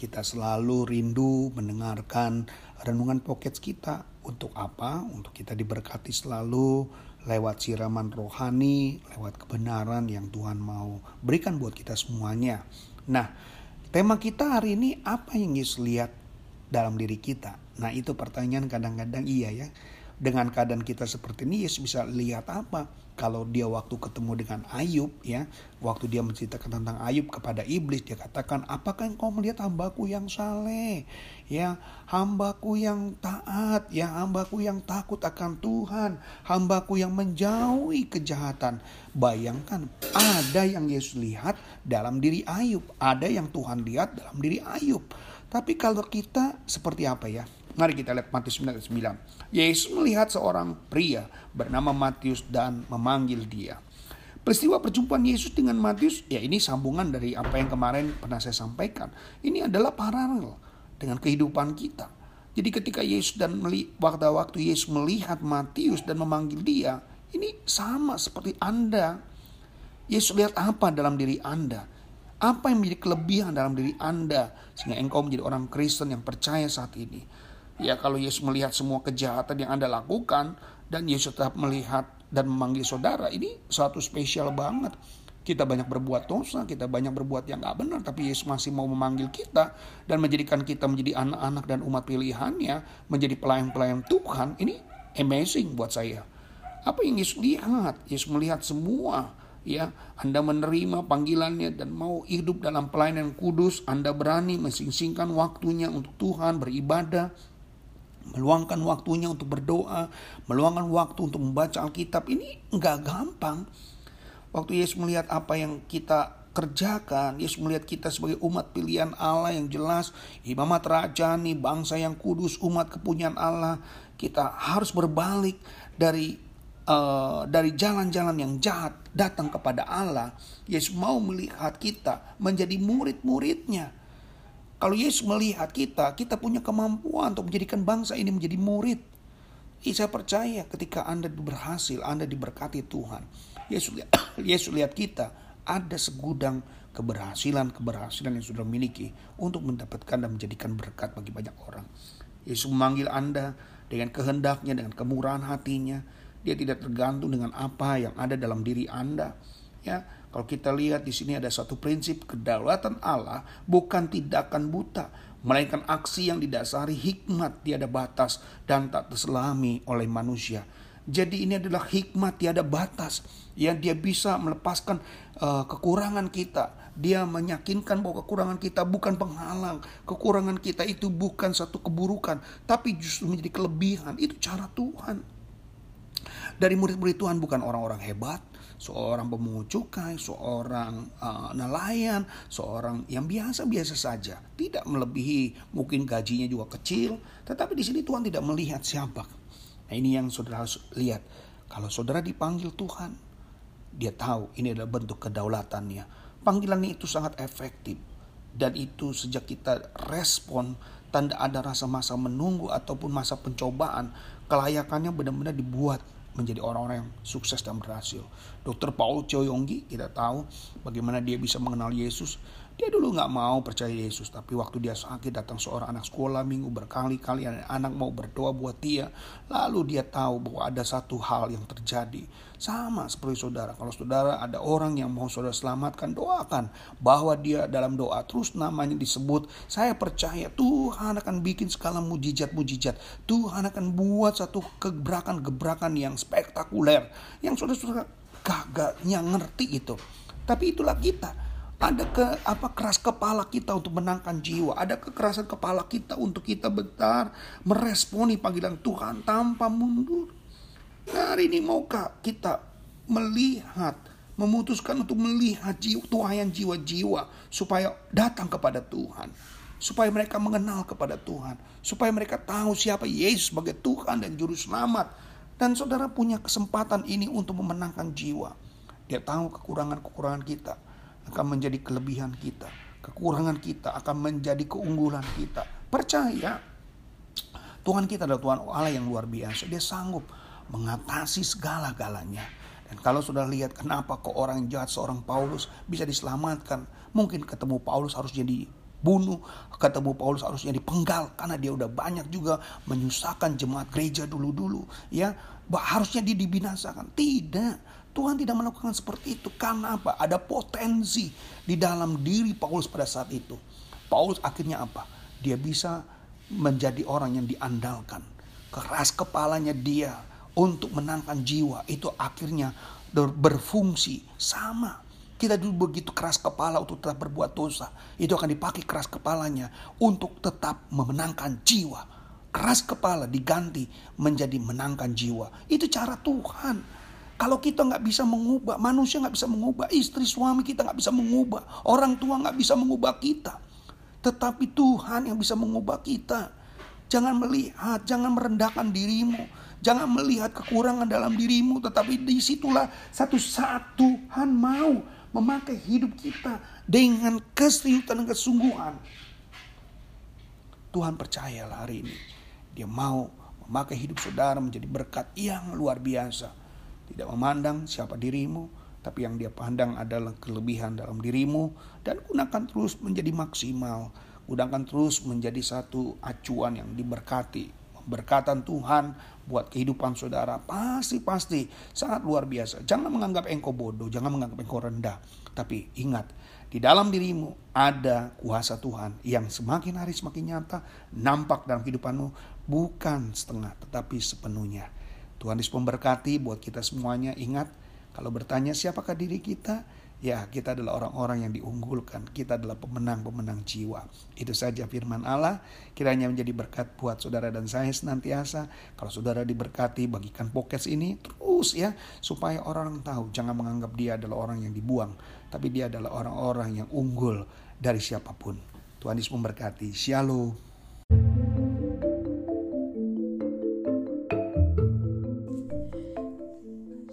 kita selalu rindu mendengarkan renungan pocket kita. Untuk apa? Untuk kita diberkati selalu lewat siraman rohani, lewat kebenaran yang Tuhan mau berikan buat kita semuanya. Nah, tema kita hari ini apa yang Yesus lihat dalam diri kita? Nah, itu pertanyaan kadang-kadang iya ya dengan keadaan kita seperti ini Yesus bisa lihat apa kalau dia waktu ketemu dengan Ayub ya waktu dia menceritakan tentang Ayub kepada iblis dia katakan apakah engkau melihat hambaku yang saleh? Ya hambaku yang taat ya hambaku yang takut akan Tuhan hambaku yang menjauhi kejahatan. Bayangkan ada yang Yesus lihat dalam diri Ayub ada yang Tuhan lihat dalam diri Ayub. Tapi kalau kita seperti apa ya Mari kita lihat Matius 9 9. Yesus melihat seorang pria bernama Matius dan memanggil dia. Peristiwa perjumpaan Yesus dengan Matius, ya ini sambungan dari apa yang kemarin pernah saya sampaikan. Ini adalah paralel dengan kehidupan kita. Jadi ketika Yesus dan waktu waktu Yesus melihat Matius dan memanggil dia, ini sama seperti Anda. Yesus lihat apa dalam diri Anda? Apa yang menjadi kelebihan dalam diri Anda sehingga engkau menjadi orang Kristen yang percaya saat ini? Ya kalau Yesus melihat semua kejahatan yang Anda lakukan dan Yesus tetap melihat dan memanggil saudara, ini suatu spesial banget. Kita banyak berbuat dosa, kita banyak berbuat yang gak benar, tapi Yesus masih mau memanggil kita dan menjadikan kita menjadi anak-anak dan umat pilihannya, menjadi pelayan-pelayan Tuhan. Ini amazing buat saya. Apa yang Yesus lihat? Yesus melihat semua ya Anda menerima panggilannya dan mau hidup dalam pelayanan kudus Anda berani mensing-singkan waktunya untuk Tuhan beribadah meluangkan waktunya untuk berdoa, meluangkan waktu untuk membaca Alkitab ini nggak gampang. Waktu Yesus melihat apa yang kita kerjakan, Yesus melihat kita sebagai umat pilihan Allah yang jelas, imamat rajani, bangsa yang kudus, umat kepunyaan Allah, kita harus berbalik dari uh, dari jalan-jalan yang jahat datang kepada Allah. Yesus mau melihat kita menjadi murid-muridnya kalau Yesus melihat kita, kita punya kemampuan untuk menjadikan bangsa ini menjadi murid. Ini saya percaya ketika Anda berhasil, Anda diberkati Tuhan. Yesus lihat, Yesus lihat kita, ada segudang keberhasilan-keberhasilan yang sudah miliki untuk mendapatkan dan menjadikan berkat bagi banyak orang. Yesus memanggil Anda dengan kehendaknya, dengan kemurahan hatinya. Dia tidak tergantung dengan apa yang ada dalam diri Anda. Ya, kalau kita lihat di sini ada satu prinsip kedaulatan Allah bukan tindakan buta, melainkan aksi yang didasari hikmat tiada batas dan tak terselami oleh manusia. Jadi ini adalah hikmat tiada batas yang dia bisa melepaskan uh, kekurangan kita. Dia meyakinkan bahwa kekurangan kita bukan penghalang. Kekurangan kita itu bukan satu keburukan, tapi justru menjadi kelebihan. Itu cara Tuhan. Dari murid-murid Tuhan bukan orang-orang hebat, seorang pemungut cukai, seorang uh, nelayan, seorang yang biasa-biasa saja, tidak melebihi mungkin gajinya juga kecil, tetapi di sini Tuhan tidak melihat siapa. Nah, ini yang saudara harus lihat. Kalau saudara dipanggil Tuhan, dia tahu ini adalah bentuk kedaulatannya. Panggilannya itu sangat efektif dan itu sejak kita respon tanda ada rasa masa menunggu ataupun masa pencobaan kelayakannya benar-benar dibuat menjadi orang-orang yang sukses dan berhasil. Dokter Paul Choyonggi kita tahu bagaimana dia bisa mengenal Yesus. Dia dulu nggak mau percaya Yesus, tapi waktu dia sakit datang seorang anak sekolah minggu berkali-kali anak, mau berdoa buat dia. Lalu dia tahu bahwa ada satu hal yang terjadi. Sama seperti saudara, kalau saudara ada orang yang mau saudara selamatkan, doakan bahwa dia dalam doa terus namanya disebut. Saya percaya Tuhan akan bikin segala mujizat-mujizat. Tuhan akan buat satu gebrakan-gebrakan yang spektakuler. Yang saudara-saudara kagaknya ngerti itu. Tapi itulah kita ada ke apa keras kepala kita untuk menangkan jiwa. Ada kekerasan kepala kita untuk kita bentar meresponi panggilan Tuhan tanpa mundur. Nah, hari ini maukah kita melihat, memutuskan untuk melihat jiwa, tuayan jiwa-jiwa supaya datang kepada Tuhan. supaya mereka mengenal kepada Tuhan, supaya mereka tahu siapa Yesus sebagai Tuhan dan Juru Selamat. Dan saudara punya kesempatan ini untuk memenangkan jiwa. Dia tahu kekurangan-kekurangan kita akan menjadi kelebihan kita. Kekurangan kita akan menjadi keunggulan kita. Percaya, Tuhan kita adalah Tuhan Allah yang luar biasa. Dia sanggup mengatasi segala-galanya. Dan kalau sudah lihat kenapa kok orang jahat seorang Paulus bisa diselamatkan. Mungkin ketemu Paulus harus jadi bunuh, ketemu Paulus harusnya dipenggal karena dia udah banyak juga menyusahkan jemaat gereja dulu-dulu ya harusnya dia dibinasakan tidak Tuhan tidak melakukan seperti itu karena apa ada potensi di dalam diri Paulus pada saat itu Paulus akhirnya apa dia bisa menjadi orang yang diandalkan keras kepalanya dia untuk menangkan jiwa itu akhirnya berfungsi sama kita dulu begitu keras kepala untuk tetap berbuat dosa. Itu akan dipakai keras kepalanya untuk tetap memenangkan jiwa. Keras kepala diganti menjadi menangkan jiwa. Itu cara Tuhan. Kalau kita nggak bisa mengubah, manusia nggak bisa mengubah, istri suami kita nggak bisa mengubah, orang tua nggak bisa mengubah kita. Tetapi Tuhan yang bisa mengubah kita. Jangan melihat, jangan merendahkan dirimu. Jangan melihat kekurangan dalam dirimu, tetapi di situlah satu saat Tuhan mau memakai hidup kita dengan keseriusan dan kesungguhan. Tuhan percayalah hari ini. Dia mau memakai hidup saudara menjadi berkat yang luar biasa. Tidak memandang siapa dirimu, tapi yang dia pandang adalah kelebihan dalam dirimu dan gunakan terus menjadi maksimal. Gunakan terus menjadi satu acuan yang diberkati. Berkatan Tuhan buat kehidupan saudara pasti-pasti sangat luar biasa. Jangan menganggap engkau bodoh, jangan menganggap engkau rendah. Tapi ingat, di dalam dirimu ada kuasa Tuhan yang semakin hari semakin nyata, nampak dalam kehidupanmu, bukan setengah tetapi sepenuhnya. Tuhan Yesus memberkati buat kita semuanya. Ingat, kalau bertanya siapakah diri kita, Ya, kita adalah orang-orang yang diunggulkan. Kita adalah pemenang-pemenang jiwa. Itu saja firman Allah. Kiranya menjadi berkat buat saudara dan saya senantiasa. Kalau saudara diberkati, bagikan podcast ini terus ya. Supaya orang tahu, jangan menganggap dia adalah orang yang dibuang. Tapi dia adalah orang-orang yang unggul dari siapa pun. Tuhan Yesus memberkati. Shalom.